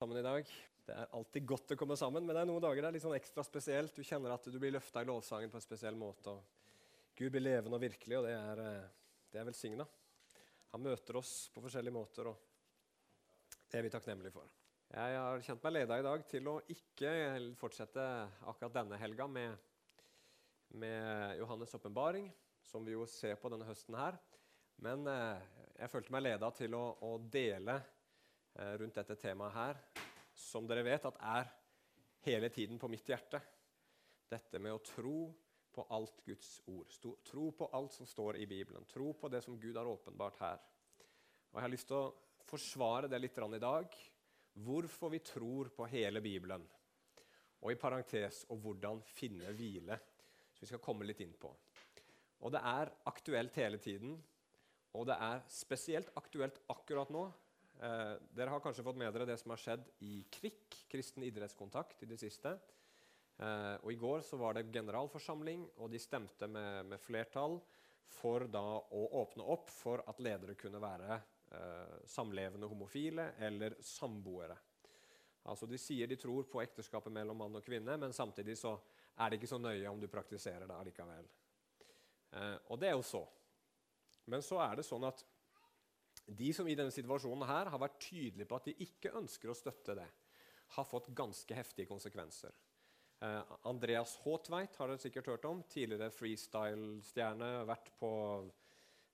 sammen i dag. Det er alltid godt å komme sammen, men det er noen dager det er litt sånn ekstra spesielt. Du kjenner at du blir løfta i lovsangen på en spesiell måte. og Gud blir levende og virkelig, og det er, eh, det er velsigna. Han møter oss på forskjellige måter, og det er vi takknemlige for. Jeg har kjent meg leda i dag til å ikke fortsette akkurat denne helga med, med Johannes' åpenbaring, som vi jo ser på denne høsten her. Men eh, jeg følte meg leda til å, å dele rundt dette temaet her, som dere vet at er hele tiden på mitt hjerte. Dette med å tro på alt Guds ord. Tro på alt som står i Bibelen. Tro på det som Gud har åpenbart her. Og Jeg har lyst til å forsvare det litt i dag. Hvorfor vi tror på hele Bibelen. Og i parentes og hvordan finne hvile. Som vi skal komme litt inn på. Og Det er aktuelt hele tiden. Og det er spesielt aktuelt akkurat nå Eh, dere har kanskje fått med dere det som har skjedd i KRIK, Kristen idrettskontakt, i det siste. Eh, og I går så var det generalforsamling, og de stemte med, med flertall for da å åpne opp for at ledere kunne være eh, samlevende homofile eller samboere. Altså De sier de tror på ekteskapet mellom mann og kvinne, men samtidig så er det ikke så nøye om du praktiserer det allikevel. Eh, og det er jo så. Men så er det sånn at de som i denne situasjonen her har vært tydelige på at de ikke ønsker å støtte det, har fått ganske heftige konsekvenser. Eh, Andreas Haatveit har dere sikkert hørt om. Tidligere freestyle-stjerne. Vært på,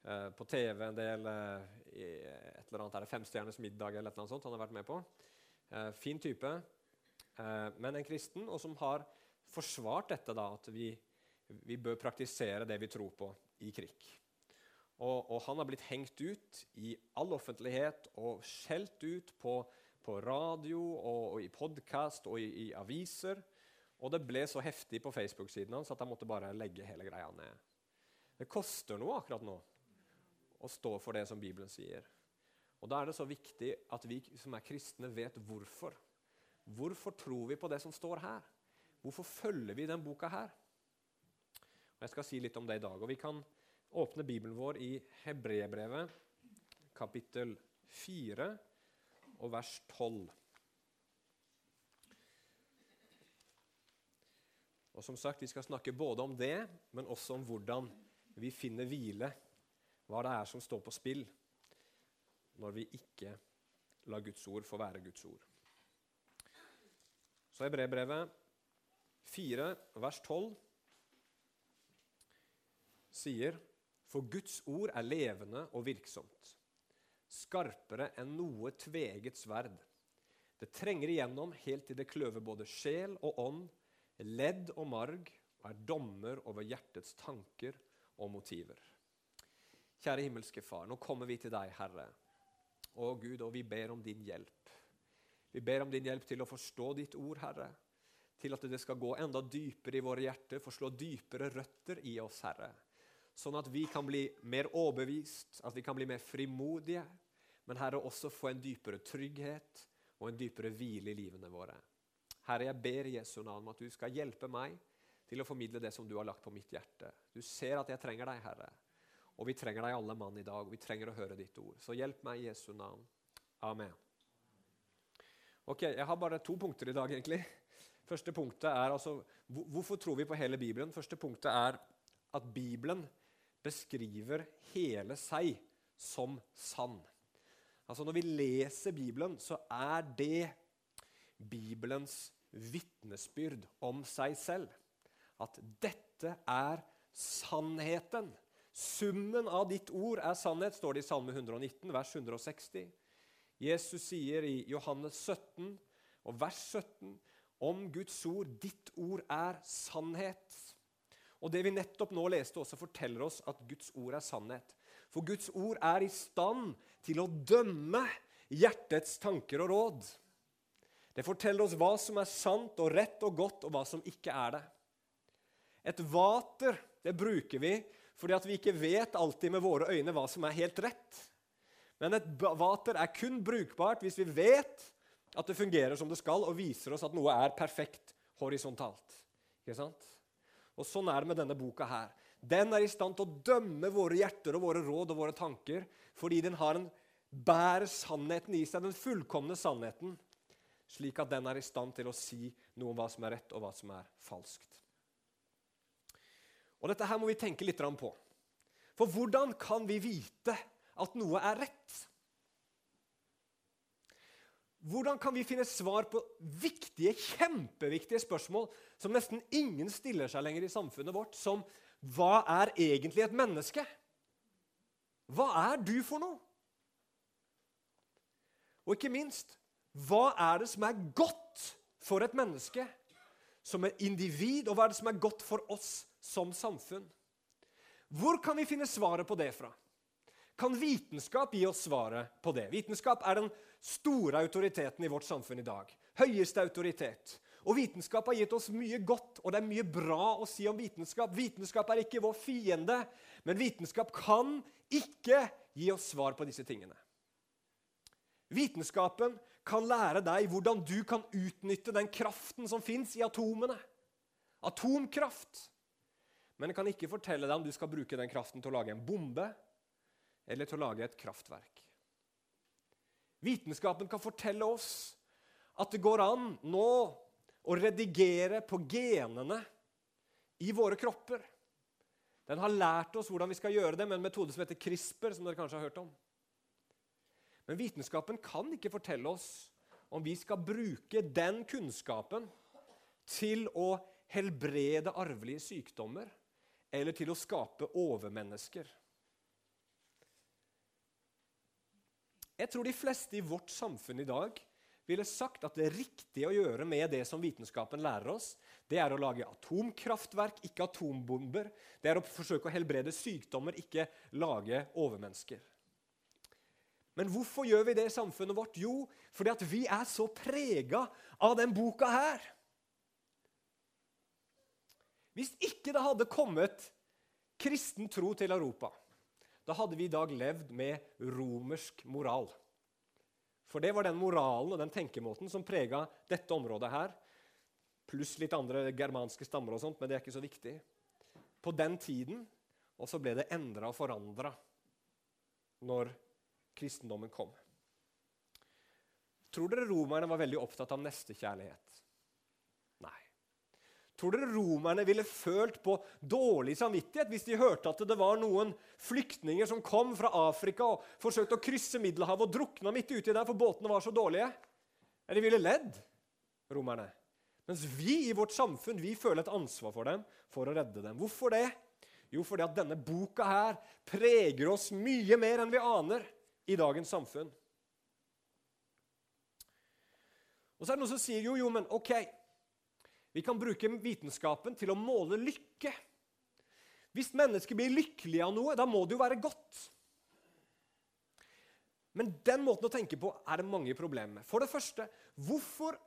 eh, på, TV en del eh, et eller annet, er det Femstjerners middag eller noe sånt. han har vært med på. Eh, fin type, eh, men en kristen, og som har forsvart dette, da, at vi, vi bør praktisere det vi tror på i krig. Og, og, han har blitt hengt ut i all offentlighet og skjelt ut på, på radio og, og i podkast og i, i, aviser. Og det ble så heftig på Facebook-siden hans at han måtte bare legge hele greia ned. Det koster noe akkurat nå å stå for det som Bibelen sier. Og Da er det så viktig at vi som er kristne, vet hvorfor. Hvorfor tror vi på det som står her? Hvorfor følger vi den boka her? Og Jeg skal si litt om det i dag. og vi kan åpne Bibelen vår i Hebrebrevet, kapittel 4 og vers 12. Og som sagt, Vi skal snakke både om det, men også om hvordan vi finner hvile. Hva det er som står på spill når vi ikke lar Guds ord få være Guds ord. Så Hebrebrevet 4, vers 12 sier for Guds ord er levende og virksomt, skarpere enn noe tveget sverd. Det trenger igjennom helt til det kløver både sjel og ånd, ledd og marg, og er dommer over hjertets tanker og motiver. Kjære himmelske Far, nå kommer vi til deg, Herre. Å Gud, og vi ber om din hjelp. Vi ber om din hjelp til å forstå ditt ord, Herre. Til at det skal gå enda dypere i våre hjerter, forslå slå dypere røtter i oss, Herre sånn at vi kan bli mer overbevist, at vi kan bli mer frimodige, men Herre, også få en dypere trygghet og en dypere hvile i livene våre. Herre, jeg ber Jesu navn at du skal hjelpe meg til å formidle det som du har lagt på mitt hjerte. Du ser at jeg trenger deg, Herre. Og vi trenger deg alle mann i dag, og vi trenger å høre ditt ord. Så hjelp meg i Jesu navn. Amen. Ok, Jeg har bare to punkter i dag, egentlig. Første punktet er altså, Hvorfor tror vi på hele Bibelen? Første punktet er at Bibelen beskriver hele seg som sann. Altså Når vi leser Bibelen, så er det Bibelens vitnesbyrd om seg selv. At dette er sannheten. Summen av ditt ord er sannhet, står det i Salme 119, vers 160. Jesus sier i Johannes 17 og vers 17 om Guds ord ditt ord er sannhet. Og det vi nettopp nå leste, også forteller oss at Guds ord er sannhet. For Guds ord er i stand til å dømme hjertets tanker og råd. Det forteller oss hva som er sant og rett og godt, og hva som ikke er det. Et vater det bruker vi fordi at vi ikke vet alltid med våre øyne hva som er helt rett. Men et vater er kun brukbart hvis vi vet at det fungerer som det skal, og viser oss at noe er perfekt horisontalt. Ikke sant? Og Sånn er det med denne boka her. Den er i stand til å dømme våre hjerter og våre råd og våre tanker fordi den har en, bærer sannheten i seg, den fullkomne sannheten, slik at den er i stand til å si noe om hva som er rett, og hva som er falskt. Og Dette her må vi tenke litt på. For hvordan kan vi vite at noe er rett? Hvordan kan vi finne svar på viktige, kjempeviktige spørsmål som nesten ingen stiller seg lenger i samfunnet vårt, som hva er egentlig et menneske? Hva er du for noe? Og ikke minst, hva er det som er godt for et menneske som et individ, og hva er det som er godt for oss som samfunn? Hvor kan vi finne svaret på det fra? Kan vitenskap gi oss svaret på det? Vitenskap er den store autoriteten i vårt samfunn i dag. Høyeste autoritet. Og Vitenskap har gitt oss mye godt, og det er mye bra å si om vitenskap. Vitenskap er ikke vår fiende, men vitenskap kan ikke gi oss svar på disse tingene. Vitenskapen kan lære deg hvordan du kan utnytte den kraften som fins i atomene. Atomkraft. Men den kan ikke fortelle deg om du skal bruke den kraften til å lage en bombe eller til å lage et kraftverk. Vitenskapen kan fortelle oss at det går an nå å redigere på genene i våre kropper. Den har lært oss hvordan vi skal gjøre det med en metode som heter CRISPR. som dere kanskje har hørt om. Men vitenskapen kan ikke fortelle oss om vi skal bruke den kunnskapen til å helbrede arvelige sykdommer eller til å skape overmennesker. Jeg tror de fleste i vårt samfunn i dag ville sagt at det riktige å gjøre med det som vitenskapen lærer oss, det er å lage atomkraftverk, ikke atombomber. Det er å forsøke å helbrede sykdommer, ikke lage overmennesker. Men hvorfor gjør vi det i samfunnet vårt? Jo, fordi at vi er så prega av den boka her. Hvis ikke det hadde kommet kristen tro til Europa, da hadde vi i dag levd med romersk moral. For det var den moralen og den tenkemåten som prega dette området her. Pluss litt andre germanske stammer, og sånt, men det er ikke så viktig. På den tiden, og så ble det endra og forandra når kristendommen kom. Tror dere romerne var veldig opptatt av nestekjærlighet? Tror dere romerne ville følt på dårlig samvittighet hvis de hørte at det var noen flyktninger som kom fra Afrika og forsøkte å krysse Middelhavet og drukna midt uti der for båtene var så dårlige? Eller ville ledd, romerne. Mens vi i vårt samfunn vi føler et ansvar for dem for å redde dem. Hvorfor det? Jo, fordi at denne boka her preger oss mye mer enn vi aner i dagens samfunn. Og så er det noen som sier jo, jo, men ok, vi kan bruke vitenskapen til å måle lykke. Hvis mennesker blir lykkelige av noe, da må det jo være godt. Men den måten å tenke på er det mange problemer med. For det første, hvorfor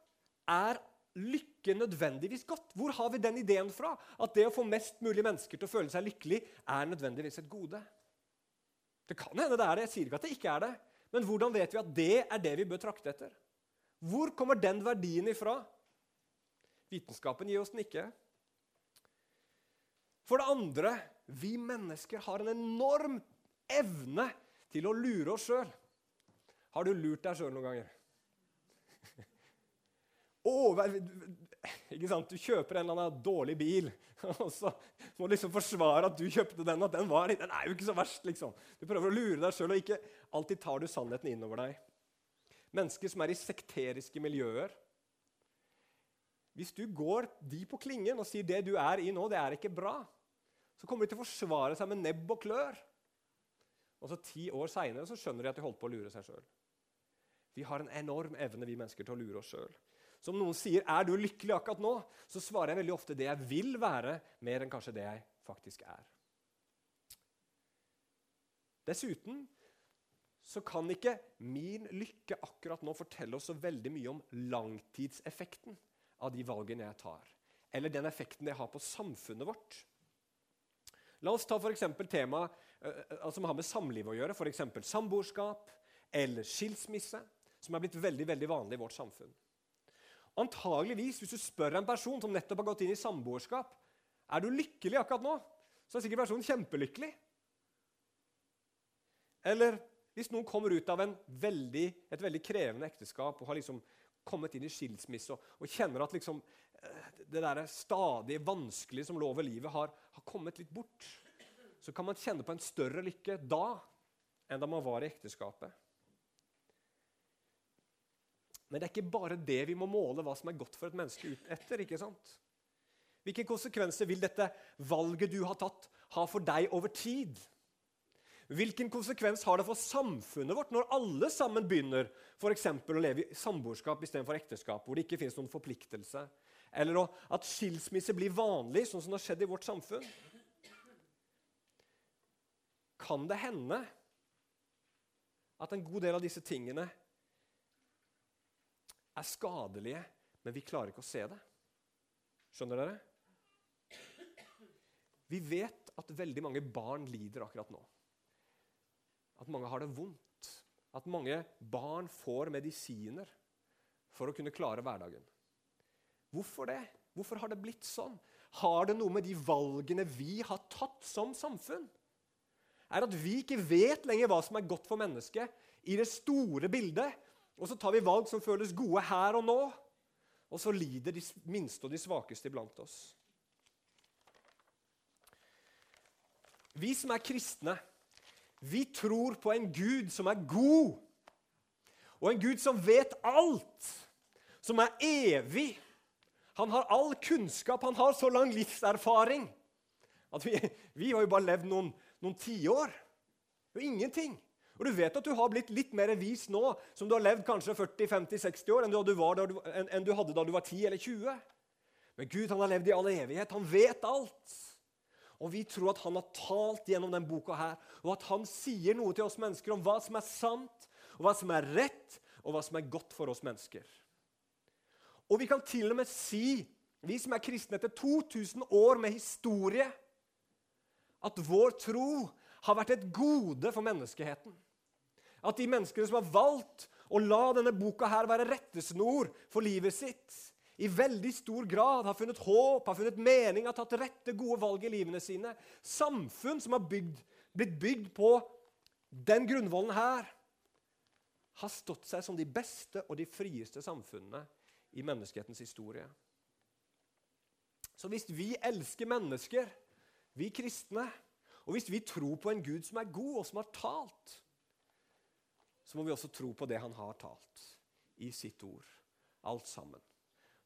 er lykke nødvendigvis godt? Hvor har vi den ideen fra? At det å få mest mulig mennesker til å føle seg lykkelig er nødvendigvis et gode? Det kan hende det er det. Jeg sier ikke at det ikke er det. Men hvordan vet vi at det er det vi bør trakte etter? Hvor kommer den verdien ifra? Vitenskapen gir oss den ikke. For det andre vi mennesker har en enorm evne til å lure oss sjøl. Har du lurt deg sjøl noen ganger? Over, ikke sant? Du kjøper en eller annen dårlig bil, og så må du liksom forsvare at du kjøpte den. at den, var, den er jo ikke så verst, liksom. Du prøver å lure deg sjøl, og ikke alltid tar du sannheten innover deg. Mennesker som er i sekteriske miljøer. Hvis du går de på klingen og sier det du er i nå, det er ikke bra, så kommer de til å forsvare seg med nebb og klør. Og så ti år seinere skjønner de at de holdt på å lure seg sjøl. Vi har en enorm evne vi mennesker til å lure oss sjøl. Som noen sier 'Er du lykkelig akkurat nå?' så svarer jeg veldig ofte det jeg vil være, mer enn kanskje det jeg faktisk er. Dessuten så kan ikke min lykke akkurat nå fortelle oss så veldig mye om langtidseffekten av de valgene jeg tar, eller den effekten det har på samfunnet vårt. La oss ta f.eks. tema uh, som har med samliv å gjøre, f.eks. samboerskap eller skilsmisse, som er blitt veldig, veldig vanlig i vårt samfunn. Antageligvis, hvis du spør en person som nettopp har gått inn i samboerskap er du lykkelig akkurat nå, så er sikkert personen kjempelykkelig. Eller hvis noen kommer ut av veldig, et veldig krevende ekteskap og har liksom kommet inn i skilsmisse og, og kjenner at liksom, eh, det der stadig vanskelige som lå over livet, har, har kommet litt bort, så kan man kjenne på en større lykke da enn da man var i ekteskapet. Men det er ikke bare det vi må måle hva som er godt for et menneske ut etter. ikke sant? Hvilke konsekvenser vil dette valget du har tatt, ha for deg over tid? Hvilken konsekvens har det for samfunnet vårt når alle sammen begynner for å leve i samboerskap istedenfor ekteskap, hvor det ikke finnes noen forpliktelse? Eller at skilsmisse blir vanlig, sånn som det har skjedd i vårt samfunn? Kan det hende at en god del av disse tingene er skadelige, men vi klarer ikke å se det. Skjønner dere? Vi vet at veldig mange barn lider akkurat nå. At mange har det vondt. At mange barn får medisiner for å kunne klare hverdagen. Hvorfor det? Hvorfor har det blitt sånn? Har det noe med de valgene vi har tatt som samfunn? Er at vi ikke vet lenger hva som er godt for mennesket i det store bildet, og så tar vi valg som føles gode her og nå. Og så lider de minste og de svakeste iblant oss. Vi som er kristne, vi tror på en Gud som er god. Og en Gud som vet alt. Som er evig. Han har all kunnskap, han har så lang livserfaring at vi, vi har jo bare levd noen, noen tiår. Og ingenting. Og du vet at du har blitt litt mer vis nå som du har levd kanskje 40-50-60 år, enn du, du, enn du, hadde da du var 10 eller 20. Men Gud han har levd i all evighet. Han vet alt. Og vi tror at han har talt gjennom denne boka her, og at han sier noe til oss mennesker om hva som er sant, og hva som er rett, og hva som er godt for oss mennesker. Og vi kan til og med si, vi som er kristne etter 2000 år med historie, at vår tro har vært et gode for menneskeheten. At de menneskene som har valgt å la denne boka her være rettesnor for livet sitt, i veldig stor grad har funnet håp, har funnet mening, har tatt rette, gode valg i livene sine. Samfunn som har bygd, blitt bygd på den grunnvollen her, har stått seg som de beste og de frieste samfunnene i menneskehetens historie. Så hvis vi elsker mennesker, vi kristne, og hvis vi tror på en Gud som er god, og som har talt, så må vi også tro på det han har talt i sitt ord. Alt sammen.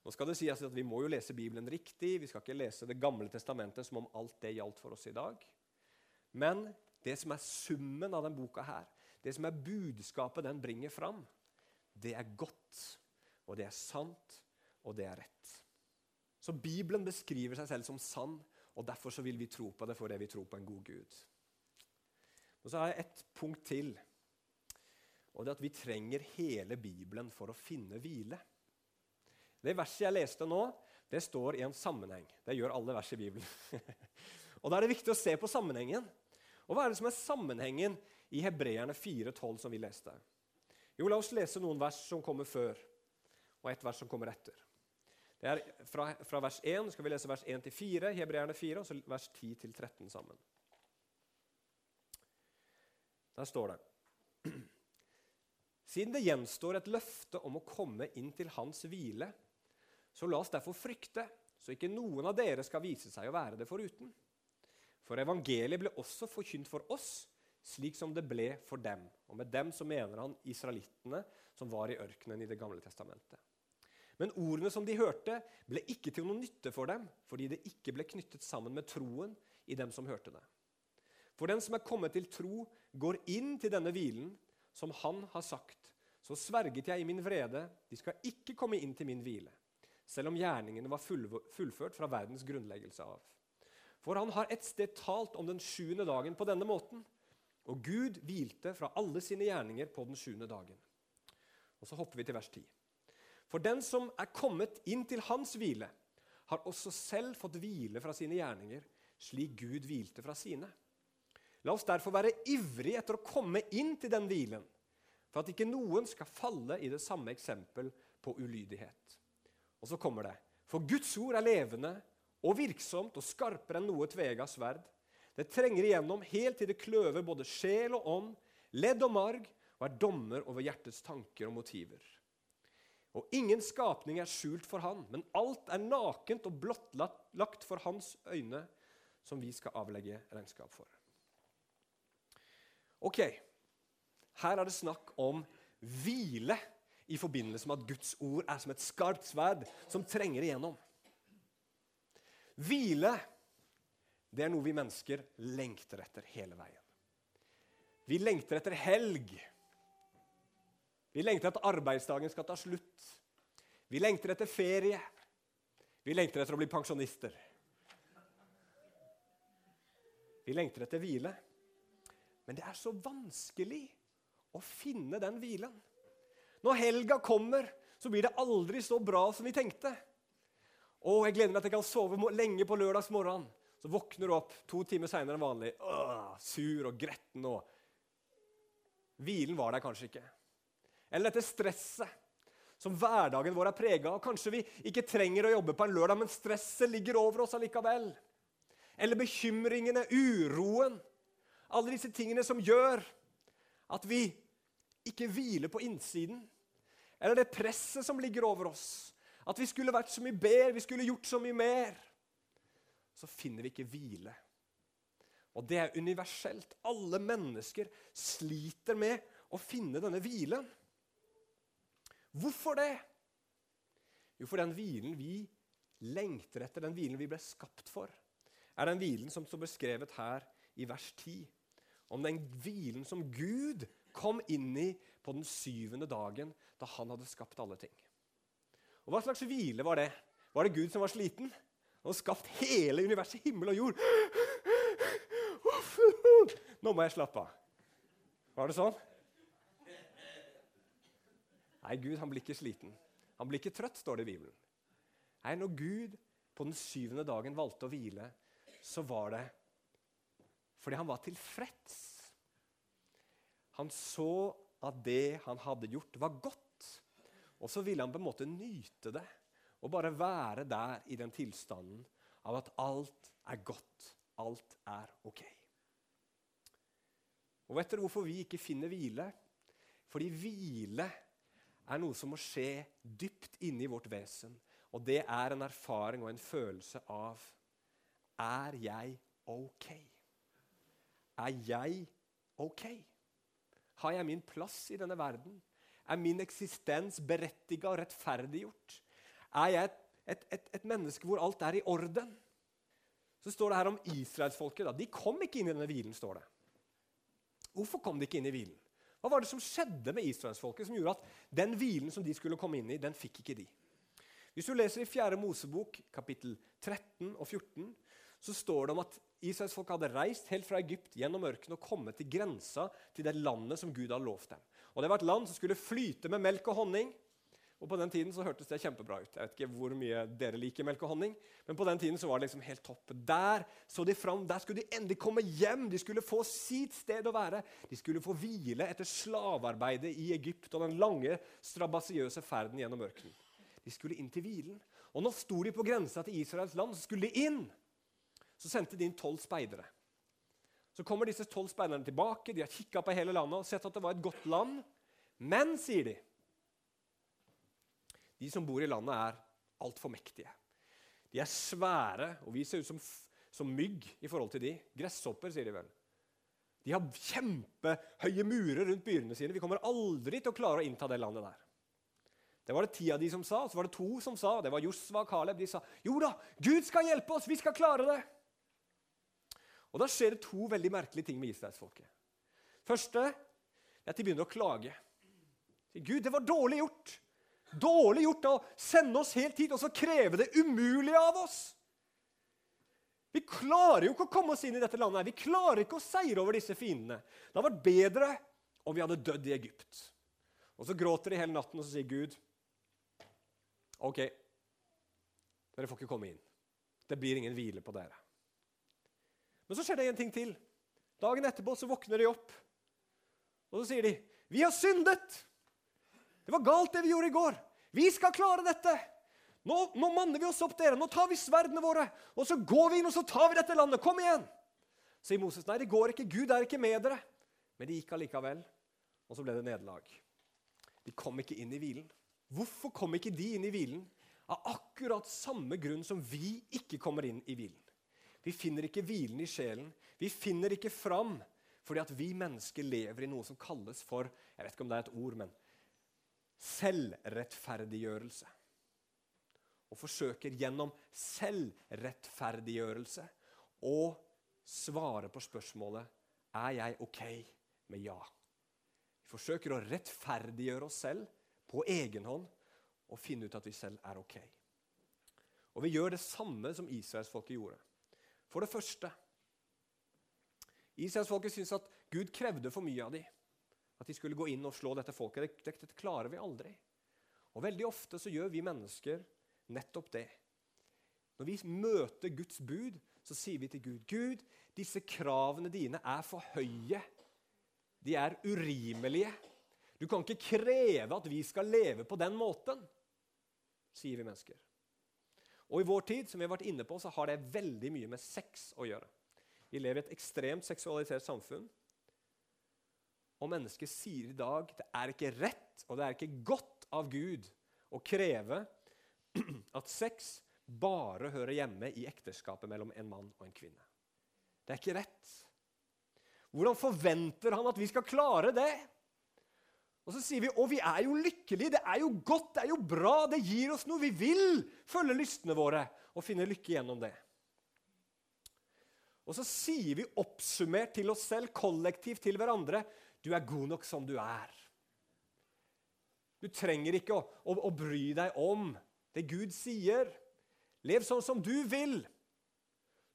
Nå skal det sies at Vi må jo lese Bibelen riktig. Vi skal ikke lese Det gamle testamentet som om alt det gjaldt for oss i dag. Men det som er summen av denne boka, her, det som er budskapet den bringer fram, det er godt, og det er sant, og det er rett. Så Bibelen beskriver seg selv som sann, og derfor så vil vi tro på det fordi vi tror på en god Gud. Og Så har jeg ett punkt til. Og det er at vi trenger hele Bibelen for å finne hvile. Det verset jeg leste nå, det står i en sammenheng. Det gjør alle vers i Bibelen. og Da er det viktig å se på sammenhengen. Og Hva er det som er sammenhengen i Hebreerne 4,12, som vi leste? Jo, La oss lese noen vers som kommer før, og et vers som kommer etter. Det er Fra, fra vers 1 skal vi lese vers 1 til 4, Hebreerne 4, og så vers 10 til 13 sammen. Der står det siden det gjenstår et løfte om å komme inn til hans hvile, så la oss derfor frykte, så ikke noen av dere skal vise seg å være det foruten. For evangeliet ble også forkynt for oss, slik som det ble for dem. Og med dem så mener han israelittene som var i ørkenen i Det gamle testamentet. Men ordene som de hørte, ble ikke til noe nytte for dem, fordi det ikke ble knyttet sammen med troen i dem som hørte det. For den som er kommet til tro, går inn til denne hvilen, som han har sagt, så sverget jeg i min vrede, de skal ikke komme inn til min hvile, selv om gjerningene var fullført fra verdens grunnleggelse av. For han har et sted talt om den sjuende dagen på denne måten, og Gud hvilte fra alle sine gjerninger på den sjuende dagen. Og Så hopper vi til vers 10. For den som er kommet inn til hans hvile, har også selv fått hvile fra sine gjerninger, slik Gud hvilte fra sine. La oss derfor være ivrige etter å komme inn til den hvilen, for at ikke noen skal falle i det samme eksempel på ulydighet. Og så kommer det. For Guds ord er levende og virksomt og skarpere enn noe tvega sverd. Det trenger igjennom helt til det kløver både sjel og ånd, ledd og marg, og er dommer over hjertets tanker og motiver. Og ingen skapning er skjult for han, men alt er nakent og blottlagt for hans øyne, som vi skal avlegge regnskap for. Ok, her er det snakk om hvile i forbindelse med at Guds ord er som et skarpt sverd som trenger igjennom. Hvile det er noe vi mennesker lengter etter hele veien. Vi lengter etter helg. Vi lengter at arbeidsdagen skal ta slutt. Vi lengter etter ferie. Vi lengter etter å bli pensjonister. Vi lengter etter hvile. Men det er så vanskelig å finne den hvilen. Når helga kommer, så blir det aldri så bra som vi tenkte. Å, jeg gleder meg til jeg kan sove lenge på lørdagsmorgenen. Så våkner du opp to timer seinere enn vanlig, Åh, sur og gretten. og Hvilen var der kanskje ikke. Eller dette stresset som hverdagen vår er prega av. Kanskje vi ikke trenger å jobbe på en lørdag, men stresset ligger over oss allikevel. Eller bekymringene, uroen. Alle disse tingene som gjør at vi ikke hviler på innsiden. Eller det presset som ligger over oss. At vi skulle vært så mye bedre, vi skulle gjort så mye mer. Så finner vi ikke hvile. Og det er universelt. Alle mennesker sliter med å finne denne hvilen. Hvorfor det? Jo, for den hvilen vi lengter etter, den hvilen vi ble skapt for, er den hvilen som står beskrevet her i vers 10. Om den hvilen som Gud kom inn i på den syvende dagen da han hadde skapt alle ting. Og Hva slags hvile var det? Var det Gud som var sliten? Han har skapt hele universet, himmel og jord. Nå må jeg slappe av. Var det sånn? Nei, Gud han blir ikke sliten. Han blir ikke trøtt, står det i Bibelen. Nei, Når Gud på den syvende dagen valgte å hvile, så var det fordi han var tilfreds. Han så at det han hadde gjort, var godt. Og så ville han på en måte nyte det og bare være der i den tilstanden av at alt er godt, alt er ok. Og Vet dere hvorfor vi ikke finner hvile? Fordi hvile er noe som må skje dypt inni vårt vesen. Og det er en erfaring og en følelse av Er jeg ok? Er jeg ok? Har jeg min plass i denne verden? Er min eksistens berettiga og rettferdiggjort? Er jeg et, et, et, et, menneske hvor alt er i orden? Så står det her om israelsfolket. De kom ikke inn i denne hvilen. står det. Hvorfor kom de ikke inn i hvilen? Hva var det som skjedde med israelsfolket som gjorde at den hvilen som de skulle komme inn i, den fikk ikke de? Hvis du leser i 4. Mosebok, kapittel 13 og 14, så står det om at Israels folk hadde reist helt fra Egypt gjennom ørkenen og kommet til grensa til det landet som Gud hadde lovt dem. Og Det var et land som skulle flyte med melk og honning. Og På den tiden så hørtes det kjempebra ut. Jeg vet ikke hvor mye dere liker melk og honning, men på den tiden så var det liksom helt topp. Der så de fram, der skulle de endelig komme hjem. De skulle få sitt sted å være. De skulle få hvile etter slavearbeidet i Egypt og den lange, strabasiøse ferden gjennom ørkenen. De skulle inn til hvilen. Og nå sto de på grensa til Israels land, så skulle de inn. Så sendte de inn tolv speidere. Så kommer disse tolv speiderne tilbake. De har kikka på hele landet og sett at det var et godt land. Men, sier de de som bor i landet, er altfor mektige. De er svære, og vi ser ut som, som mygg i forhold til de. Gresshopper, sier de vel. De har kjempehøye murer rundt byrene sine. Vi kommer aldri til å klare å innta det landet der. Det var det ti av de som sa, og så var det to som sa. Det var Josva og Caleb. De sa jo da, Gud skal hjelpe oss, vi skal klare det. Og Da skjer det to veldig merkelige ting med israelsfolket. Første er at de begynner å klage. Gud, det var dårlig gjort. Dårlig gjort å sende oss helt hit og så kreve det umulige av oss. Vi klarer jo ikke å komme oss inn i dette landet. her. Vi klarer ikke å seire over disse fiendene. Det hadde vært bedre om vi hadde dødd i Egypt. Og Så gråter de hele natten og så sier Gud OK, dere får ikke komme inn. Det blir ingen hvile på dere. Men så skjer det en ting til. Dagen etterpå så våkner de opp, og så sier de, 'Vi har syndet!' Det var galt, det vi gjorde i går. Vi skal klare dette. Nå, nå manner vi oss opp, dere. Nå tar vi sverdene våre, og så går vi inn og så tar vi dette landet. Kom igjen! Sier Moses. Nei, det går ikke. Gud er ikke med dere. Men de gikk allikevel, og så ble det nederlag. De kom ikke inn i hvilen. Hvorfor kom ikke de inn i hvilen? Av akkurat samme grunn som vi ikke kommer inn i hvilen. Vi finner ikke hvilen i sjelen. Vi finner ikke fram fordi at vi mennesker lever i noe som kalles for jeg vet ikke om det er et ord, men selvrettferdiggjørelse. Og forsøker gjennom selvrettferdiggjørelse å svare på spørsmålet er jeg ok med ja. Vi forsøker å rettferdiggjøre oss selv på egen hånd og finne ut at vi selv er ok. Og vi gjør det samme som israelsfolket gjorde. For det første Israelsfolket syntes at Gud krevde for mye av dem. At de skulle gå inn og slå dette folket. Dette, dette klarer vi aldri. Og Veldig ofte så gjør vi mennesker nettopp det. Når vi møter Guds bud, så sier vi til Gud Gud, disse kravene dine er for høye. De er urimelige. Du kan ikke kreve at vi skal leve på den måten, sier vi mennesker. Og I vår tid som vi har vært inne på, så har det veldig mye med sex å gjøre. Vi lever i et ekstremt seksualisert samfunn. Og mennesker sier i dag det er ikke rett og det er ikke godt av Gud å kreve at sex bare hører hjemme i ekteskapet mellom en mann og en kvinne. Det er ikke rett. Hvordan forventer han at vi skal klare det? Og så sier vi å, vi er jo lykkelige, det er jo godt, det er jo bra, det gir oss noe. Vi vil følge lystene våre og finne lykke gjennom det. Og så sier vi oppsummert til oss selv, kollektivt til hverandre, du er god nok som du er. Du trenger ikke å, å, å bry deg om det Gud sier. Lev sånn som du vil.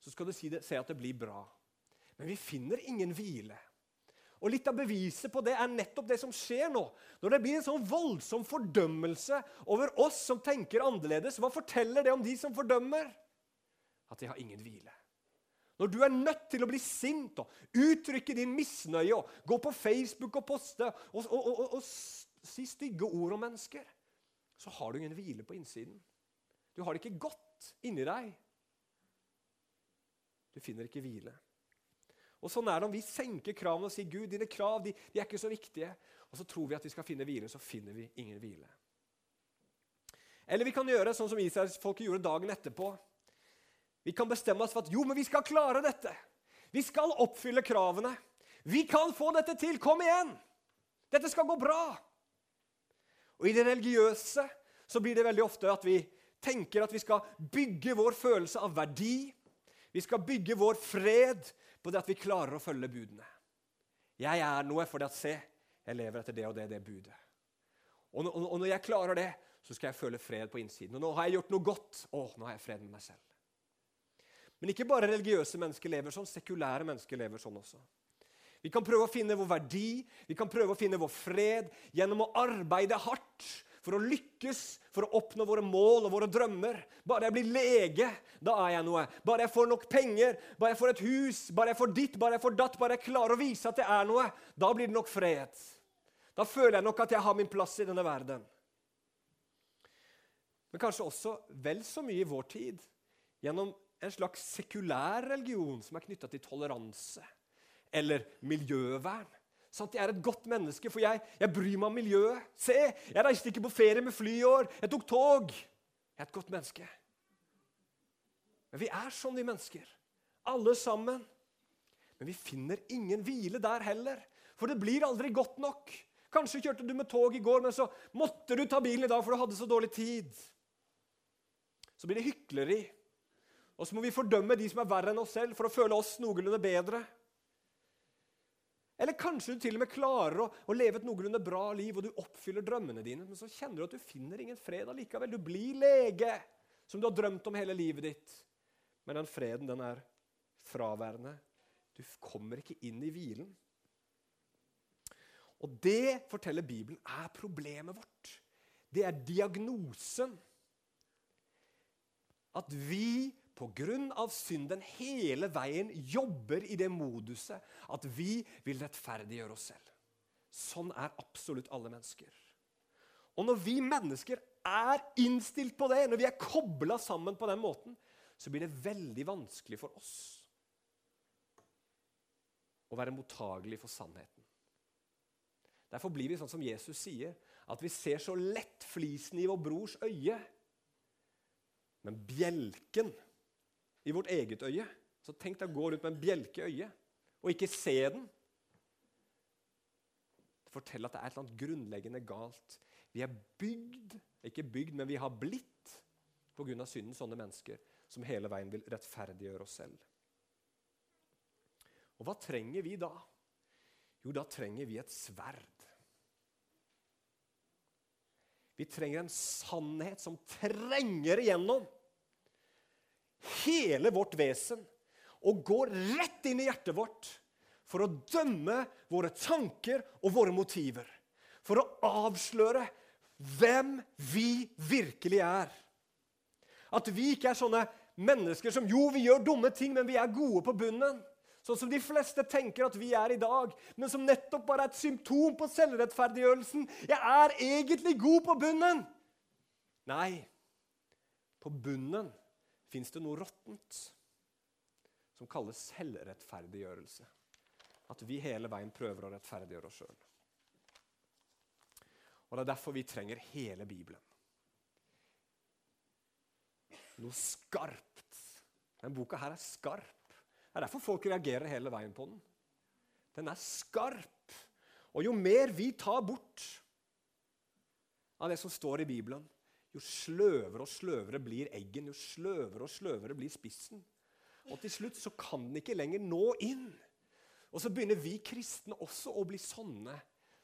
Så skal du si det, se at det blir bra. Men vi finner ingen hvile. Og Litt av beviset på det er nettopp det som skjer nå. Når det blir en sånn voldsom fordømmelse over oss som tenker annerledes, hva forteller det om de som fordømmer? At de har ingen hvile. Når du er nødt til å bli sint og uttrykke din misnøye og gå på Facebook og poste og, og, og, og si stygge ord om mennesker, så har du ingen hvile på innsiden. Du har det ikke godt inni deg. Du finner ikke hvile. Og Sånn er det om vi senker kravene og sier Gud, dine krav de, de er ikke så viktige. Og så tror vi at vi skal finne hvile, så finner vi ingen hvile. Eller vi kan gjøre sånn som Israelsfolket gjorde dagen etterpå. Vi kan bestemme oss for at jo, men vi skal klare dette. Vi skal oppfylle kravene. Vi kan få dette til. Kom igjen! Dette skal gå bra. Og I det religiøse så blir det veldig ofte at vi tenker at vi skal bygge vår følelse av verdi. Vi skal bygge vår fred på det at vi klarer å følge budene. Jeg er noe fordi at se, jeg lever etter det og det, det budet. Og, og, og når jeg klarer det, så skal jeg føle fred på innsiden. Og nå har jeg gjort noe godt. Å, nå har jeg fred med meg selv. Men ikke bare religiøse mennesker lever sånn, sekulære mennesker lever sånn også. Vi kan prøve å finne vår verdi, vi kan prøve å finne vår fred gjennom å arbeide hardt for å lykkes, for å oppnå våre mål og våre drømmer. Bare jeg blir lege, da er jeg noe. Bare jeg får nok penger, bare jeg får et hus, bare jeg får ditt, bare jeg får datt, bare jeg klarer å vise at jeg er noe, da blir det nok fred. Da føler jeg nok at jeg har min plass i denne verden. Men kanskje også vel så mye i vår tid gjennom en slags sekulær religion som er knytta til toleranse eller miljøvern. Sånn jeg er et godt menneske, for jeg, jeg, bryr meg om miljøet. Se, jeg reiste ikke på ferie med fly i år. Jeg tok tog. Jeg er et godt menneske. Men vi er sånn, vi mennesker. Alle sammen. Men vi finner ingen hvile der heller. For det blir aldri godt nok. Kanskje kjørte du med tog i går, men så måtte du ta bilen i dag for du hadde så dårlig tid. Så blir det hykleri. Og så må vi fordømme de som er verre enn oss selv, for å føle oss noenlunde bedre. Eller kanskje du til og med klarer å, å, leve et noenlunde bra liv, og du oppfyller drømmene dine, men så kjenner du at du finner ingen fred allikevel. Du blir lege, som du har drømt om hele livet ditt. Men den freden, den er fraværende. Du kommer ikke inn i hvilen. Og det, forteller Bibelen, er problemet vårt. Det er diagnosen. At vi pga. synden hele veien jobber i det moduset at vi vil rettferdiggjøre oss selv. Sånn er absolutt alle mennesker. Og når vi mennesker er innstilt på det, når vi er kobla sammen på den måten, så blir det veldig vanskelig for oss å være mottagelig for sannheten. Derfor blir vi sånn som Jesus sier, At vi ser så lett flisen i vår brors øye. Men bjelken i vårt eget øye Så tenk deg å gå rundt med en bjelke i øyet og ikke se den. Det forteller at det er et eller annet grunnleggende galt. Vi er bygd, ikke bygd, men vi har blitt pga. synden sånne mennesker som hele veien vil rettferdiggjøre oss selv. Og hva trenger vi da? Jo, da trenger vi et sverd. Vi trenger en sannhet som trenger igjennom hele vårt vesen og går rett inn i hjertet vårt for å dømme våre tanker og våre motiver. For å avsløre hvem vi virkelig er. At vi ikke er sånne mennesker som jo, vi gjør dumme ting, men vi er gode på bunnen. Sånn som de fleste tenker at vi er i dag, men som nettopp bare er et symptom på selvrettferdiggjørelsen. Jeg er egentlig god på bunnen. Nei, på bunnen fins det noe råttent som kalles selvrettferdiggjørelse. At vi hele veien prøver å rettferdiggjøre oss sjøl. Og Det er derfor vi trenger hele Bibelen. Noe skarpt. Denne boka her er skarp. Det er derfor folk reagerer hele veien på den. Den er skarp. Og jo mer vi tar bort av det som står i Bibelen, jo sløvere og sløvere blir eggen, jo sløvere og sløvere blir spissen. Og til slutt så kan den ikke lenger nå inn. Og så begynner vi kristne også å bli sånne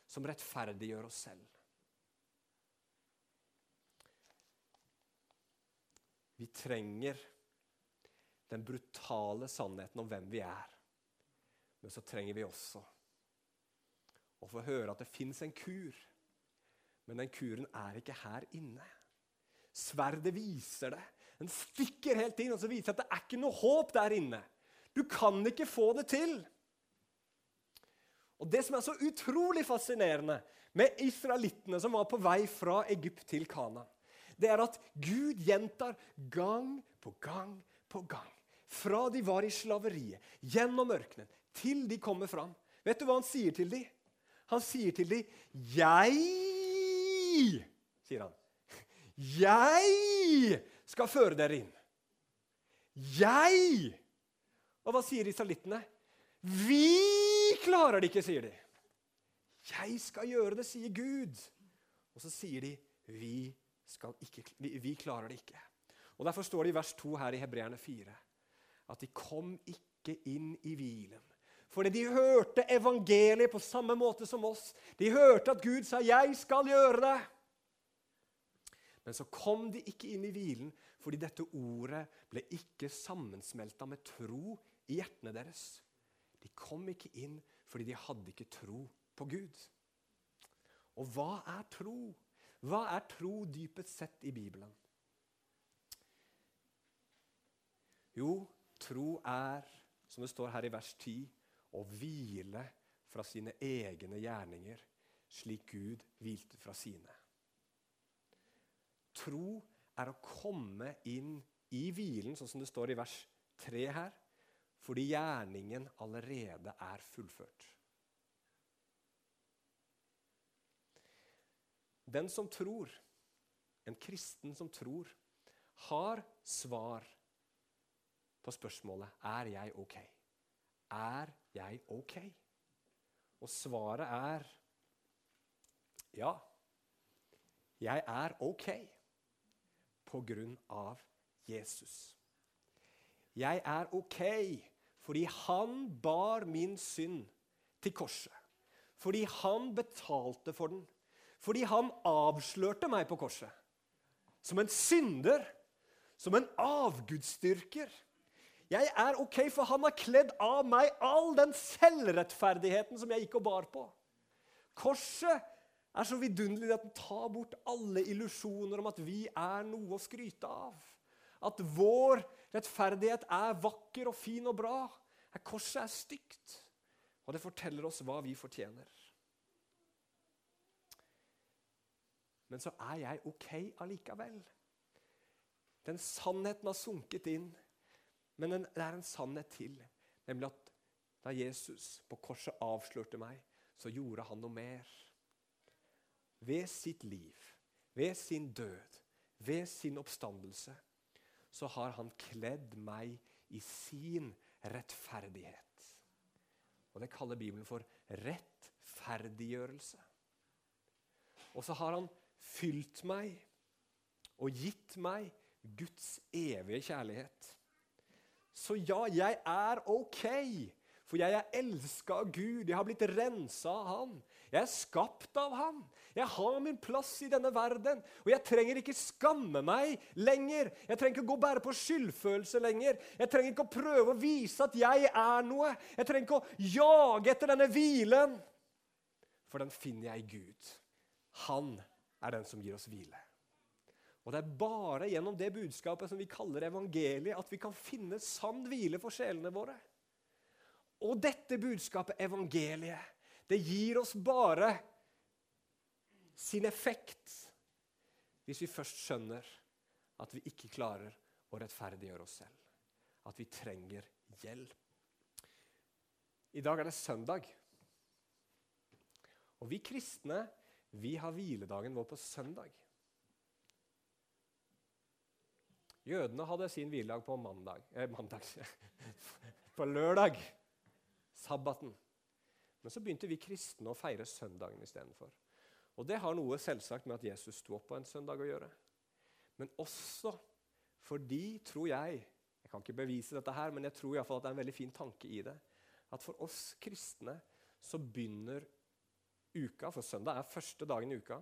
som rettferdiggjør oss selv. Vi trenger den brutale sannheten om hvem vi er. Men så trenger vi også å få høre at det fins en kur. Men den kuren er ikke her inne. Sverdet viser det. Den stikker helt inn og så viser at det er ikke noe håp der inne. Du kan ikke få det til. Og Det som er så utrolig fascinerende med israelittene som var på vei fra Egypt til Kana, det er at Gud gjentar gang på gang på gang. Fra de var i slaveriet, gjennom ørkenen, til de kommer fram. Vet du hva han sier til dem? Han sier til dem, 'Jeg', sier han. 'Jeg skal føre dere inn'. Jeg! Og hva sier israelittene? Vi klarer det ikke, sier de. Jeg skal gjøre det, sier Gud. Og så sier de, vi, ikke, vi, klarer det ikke. Og Derfor står det i vers 2 her i Hebreerne 4 at de kom ikke inn i hvilen. Fordi de hørte evangeliet på samme måte som oss. De hørte at Gud sa 'Jeg skal gjøre det'. Men så kom de ikke inn i hvilen fordi dette ordet ble ikke sammensmelta med tro i hjertene deres. De kom ikke inn fordi de hadde ikke tro på Gud. Og hva er tro? Hva er tro dypest sett i Bibelen? Jo, Tro er, som det står her i vers 10, å hvile fra sine egne gjerninger, slik Gud hvilte fra sine. Tro er å komme inn i hvilen, sånn som det står i vers 3 her, fordi gjerningen allerede er fullført. Den som tror, en kristen som tror, har svar på spørsmålet er jeg ok. Er jeg ok? Og svaret er ja. Jeg er ok på grunn av Jesus. Jeg er ok fordi han bar min synd til korset. Fordi han betalte for den. Fordi han avslørte meg på korset. Som en synder. Som en avgudsdyrker jeg er ok, for han har kledd av meg all den selvrettferdigheten som jeg gikk og bar på. Korset er så vidunderlig at den tar bort alle illusjoner om at vi er noe å skryte av. At vår rettferdighet er vakker og fin og bra. Korset er stygt, og det forteller oss hva vi fortjener. Men så er jeg ok allikevel. Den sannheten har sunket inn men det er en sannhet til, nemlig at da Jesus på korset avslørte meg, så gjorde han noe mer. Ved sitt liv, ved sin død, ved sin oppstandelse, så har han kledd meg i sin rettferdighet. Og Det kaller Bibelen for rettferdiggjørelse. Og så har han fylt meg og gitt meg Guds evige kjærlighet. Så ja, jeg er ok. For jeg er elska av Gud. Jeg har blitt rensa av Han. Jeg er skapt av Han. Jeg har min plass i denne verden. Og jeg trenger ikke skamme meg lenger. Jeg trenger ikke gå bare på skyldfølelse lenger. Jeg trenger ikke å prøve å vise at jeg er noe. Jeg trenger ikke å jage etter denne hvilen. For den finner jeg i Gud. Han er den som gir oss hvile. Og Det er bare gjennom det budskapet som vi kaller evangeliet, at vi kan finne sann hvile for sjelene våre. Og dette budskapet, evangeliet, det gir oss bare sin effekt hvis vi først skjønner at vi ikke klarer å rettferdiggjøre oss selv. At vi trenger hjelp. I dag er det søndag. Og vi kristne vi har hviledagen vår på søndag. Jødene hadde sin hviledag på mandag, eh, mandag På lørdag. Sabbaten. Men så begynte vi kristne å feire søndagen istedenfor. Og det har noe selvsagt med at Jesus sto opp på en søndag å gjøre. Men også fordi, tror jeg Jeg kan ikke bevise dette her, men jeg tror i hvert fall at det er en veldig fin tanke i det. At for oss kristne så begynner uka, for søndag er første dagen i uka,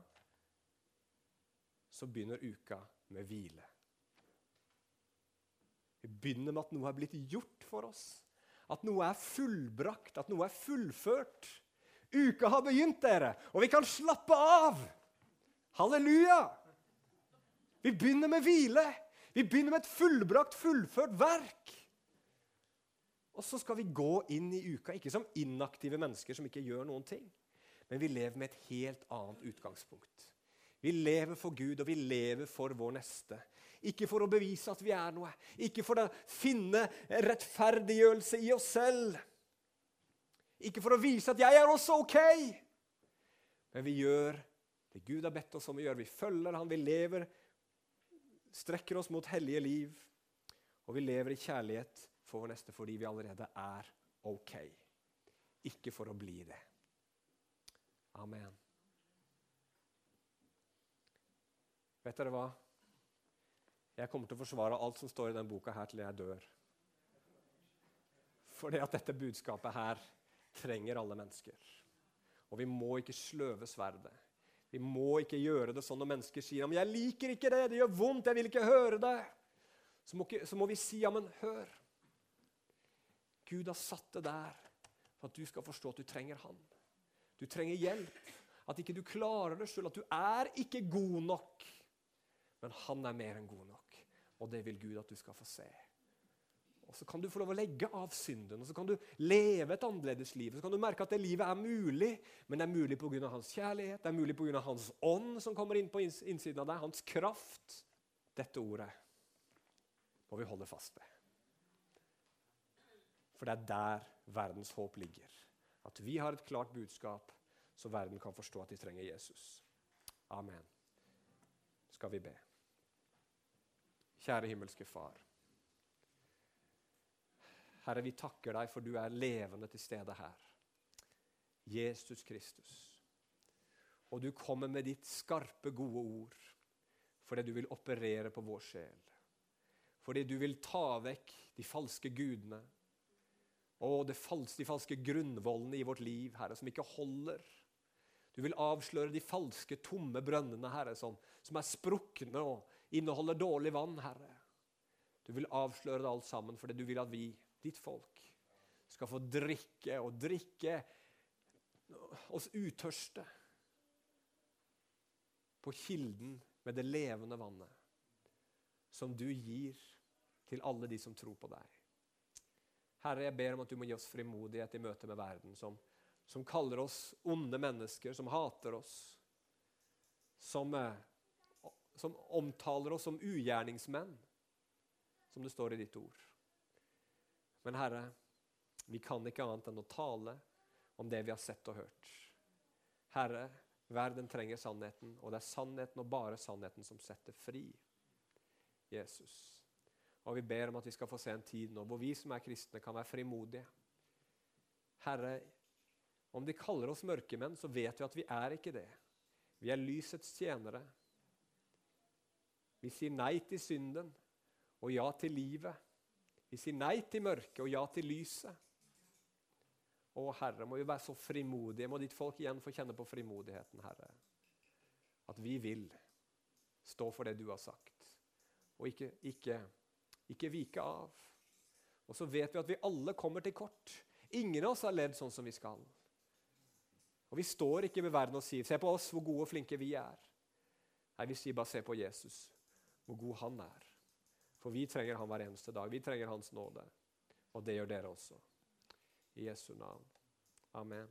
så begynner uka med hvile. Vi begynner med at noe er blitt gjort for oss. At noe er fullbrakt, at noe er fullført. Uka har begynt, dere, og vi kan slappe av. Halleluja! Vi begynner med hvile. Vi begynner med et fullbrakt, fullført verk. Og så skal vi gå inn i uka, ikke som inaktive mennesker som ikke gjør noen ting, men vi lever med et helt annet utgangspunkt. Vi lever for Gud, og vi lever for vår neste. Ikke for å bevise at vi er noe, ikke for å finne rettferdiggjørelse i oss selv. Ikke for å vise at 'jeg er også ok'. Men vi gjør det Gud har bedt oss om å gjøre. Vi følger Han, vi lever, strekker oss mot hellige liv. Og vi lever i kjærlighet for vår neste fordi vi allerede er ok. Ikke for å bli det. Amen. Vet dere hva? Jeg kommer til å forsvare alt som står i denne boka her til jeg dør. Fordi at dette budskapet her trenger alle mennesker. Og vi må ikke sløve sverdet. Vi må ikke gjøre det sånn når mennesker sier men 'jeg liker ikke det, det gjør vondt, jeg vil ikke høre det'. Så må, ikke, så må vi si 'ja, men hør'. Gud har satt det der for at du skal forstå at du trenger Han. Du trenger hjelp. At ikke du klarer det sjøl. At du er ikke god nok. Men han er mer enn god nok. Og det vil Gud at du skal få se. Og Så kan du få lov å legge av synden og så kan du leve et annerledes liv. Så kan du merke at det livet er mulig, men det er mulig pga. hans kjærlighet, det er mulig pga. hans ånd som kommer inn på innsiden av deg, hans kraft. Dette ordet må vi holde fast ved. For det er der verdens håp ligger. At vi har et klart budskap, så verden kan forstå at de trenger Jesus. Amen. Skal vi be. Kjære himmelske Far. Herre, vi takker deg for du er levende til stede her. Jesus Kristus. Og du kommer med ditt skarpe, gode ord fordi du vil operere på vår sjel. Fordi du vil ta vekk de falske gudene og de falske grunnvollene i vårt liv, Herre, som ikke holder. Du vil avsløre de falske, tomme brønnene, Herre, som, som er sprukne og inneholder dårlig vann, Herre. Du vil avsløre det alt sammen fordi du vil at vi, ditt folk, skal få drikke og drikke oss utørste på kilden med det levende vannet som du gir til alle de som tror på deg. Herre, jeg ber om at du må gi oss frimodighet i møte med verden, som, som kaller oss onde mennesker, som hater oss, som eh, som omtaler oss som ugjerningsmenn, som det står i ditt ord. Men Herre, vi kan ikke annet enn å tale om det vi har sett og hørt. Herre, Verden trenger sannheten, og det er sannheten og bare sannheten som setter fri. Jesus. Og vi ber om at vi skal få se en tid nå hvor vi som er kristne, kan være frimodige. Herre, om de kaller oss mørkemenn, så vet vi at vi er ikke det. Vi er lysets tjenere. Vi sier nei til synden og ja til livet. Vi sier nei til mørket og ja til lyset. Å, Herre, må vi være så frimodige. Må ditt folk igjen få kjenne på frimodigheten, Herre. At vi vil stå for det du har sagt, og ikke, ikke, ikke vike av. Og så vet vi at vi alle kommer til kort. Ingen av oss har levd sånn som vi skal. Og Vi står ikke med verden og sier 'se på oss, hvor gode og flinke vi er'. Nei, Vi sier bare 'se på Jesus, hvor god han er'. For vi trenger han hver eneste dag. Vi trenger hans nåde. Og det gjør dere også. I Jesu navn. Amen.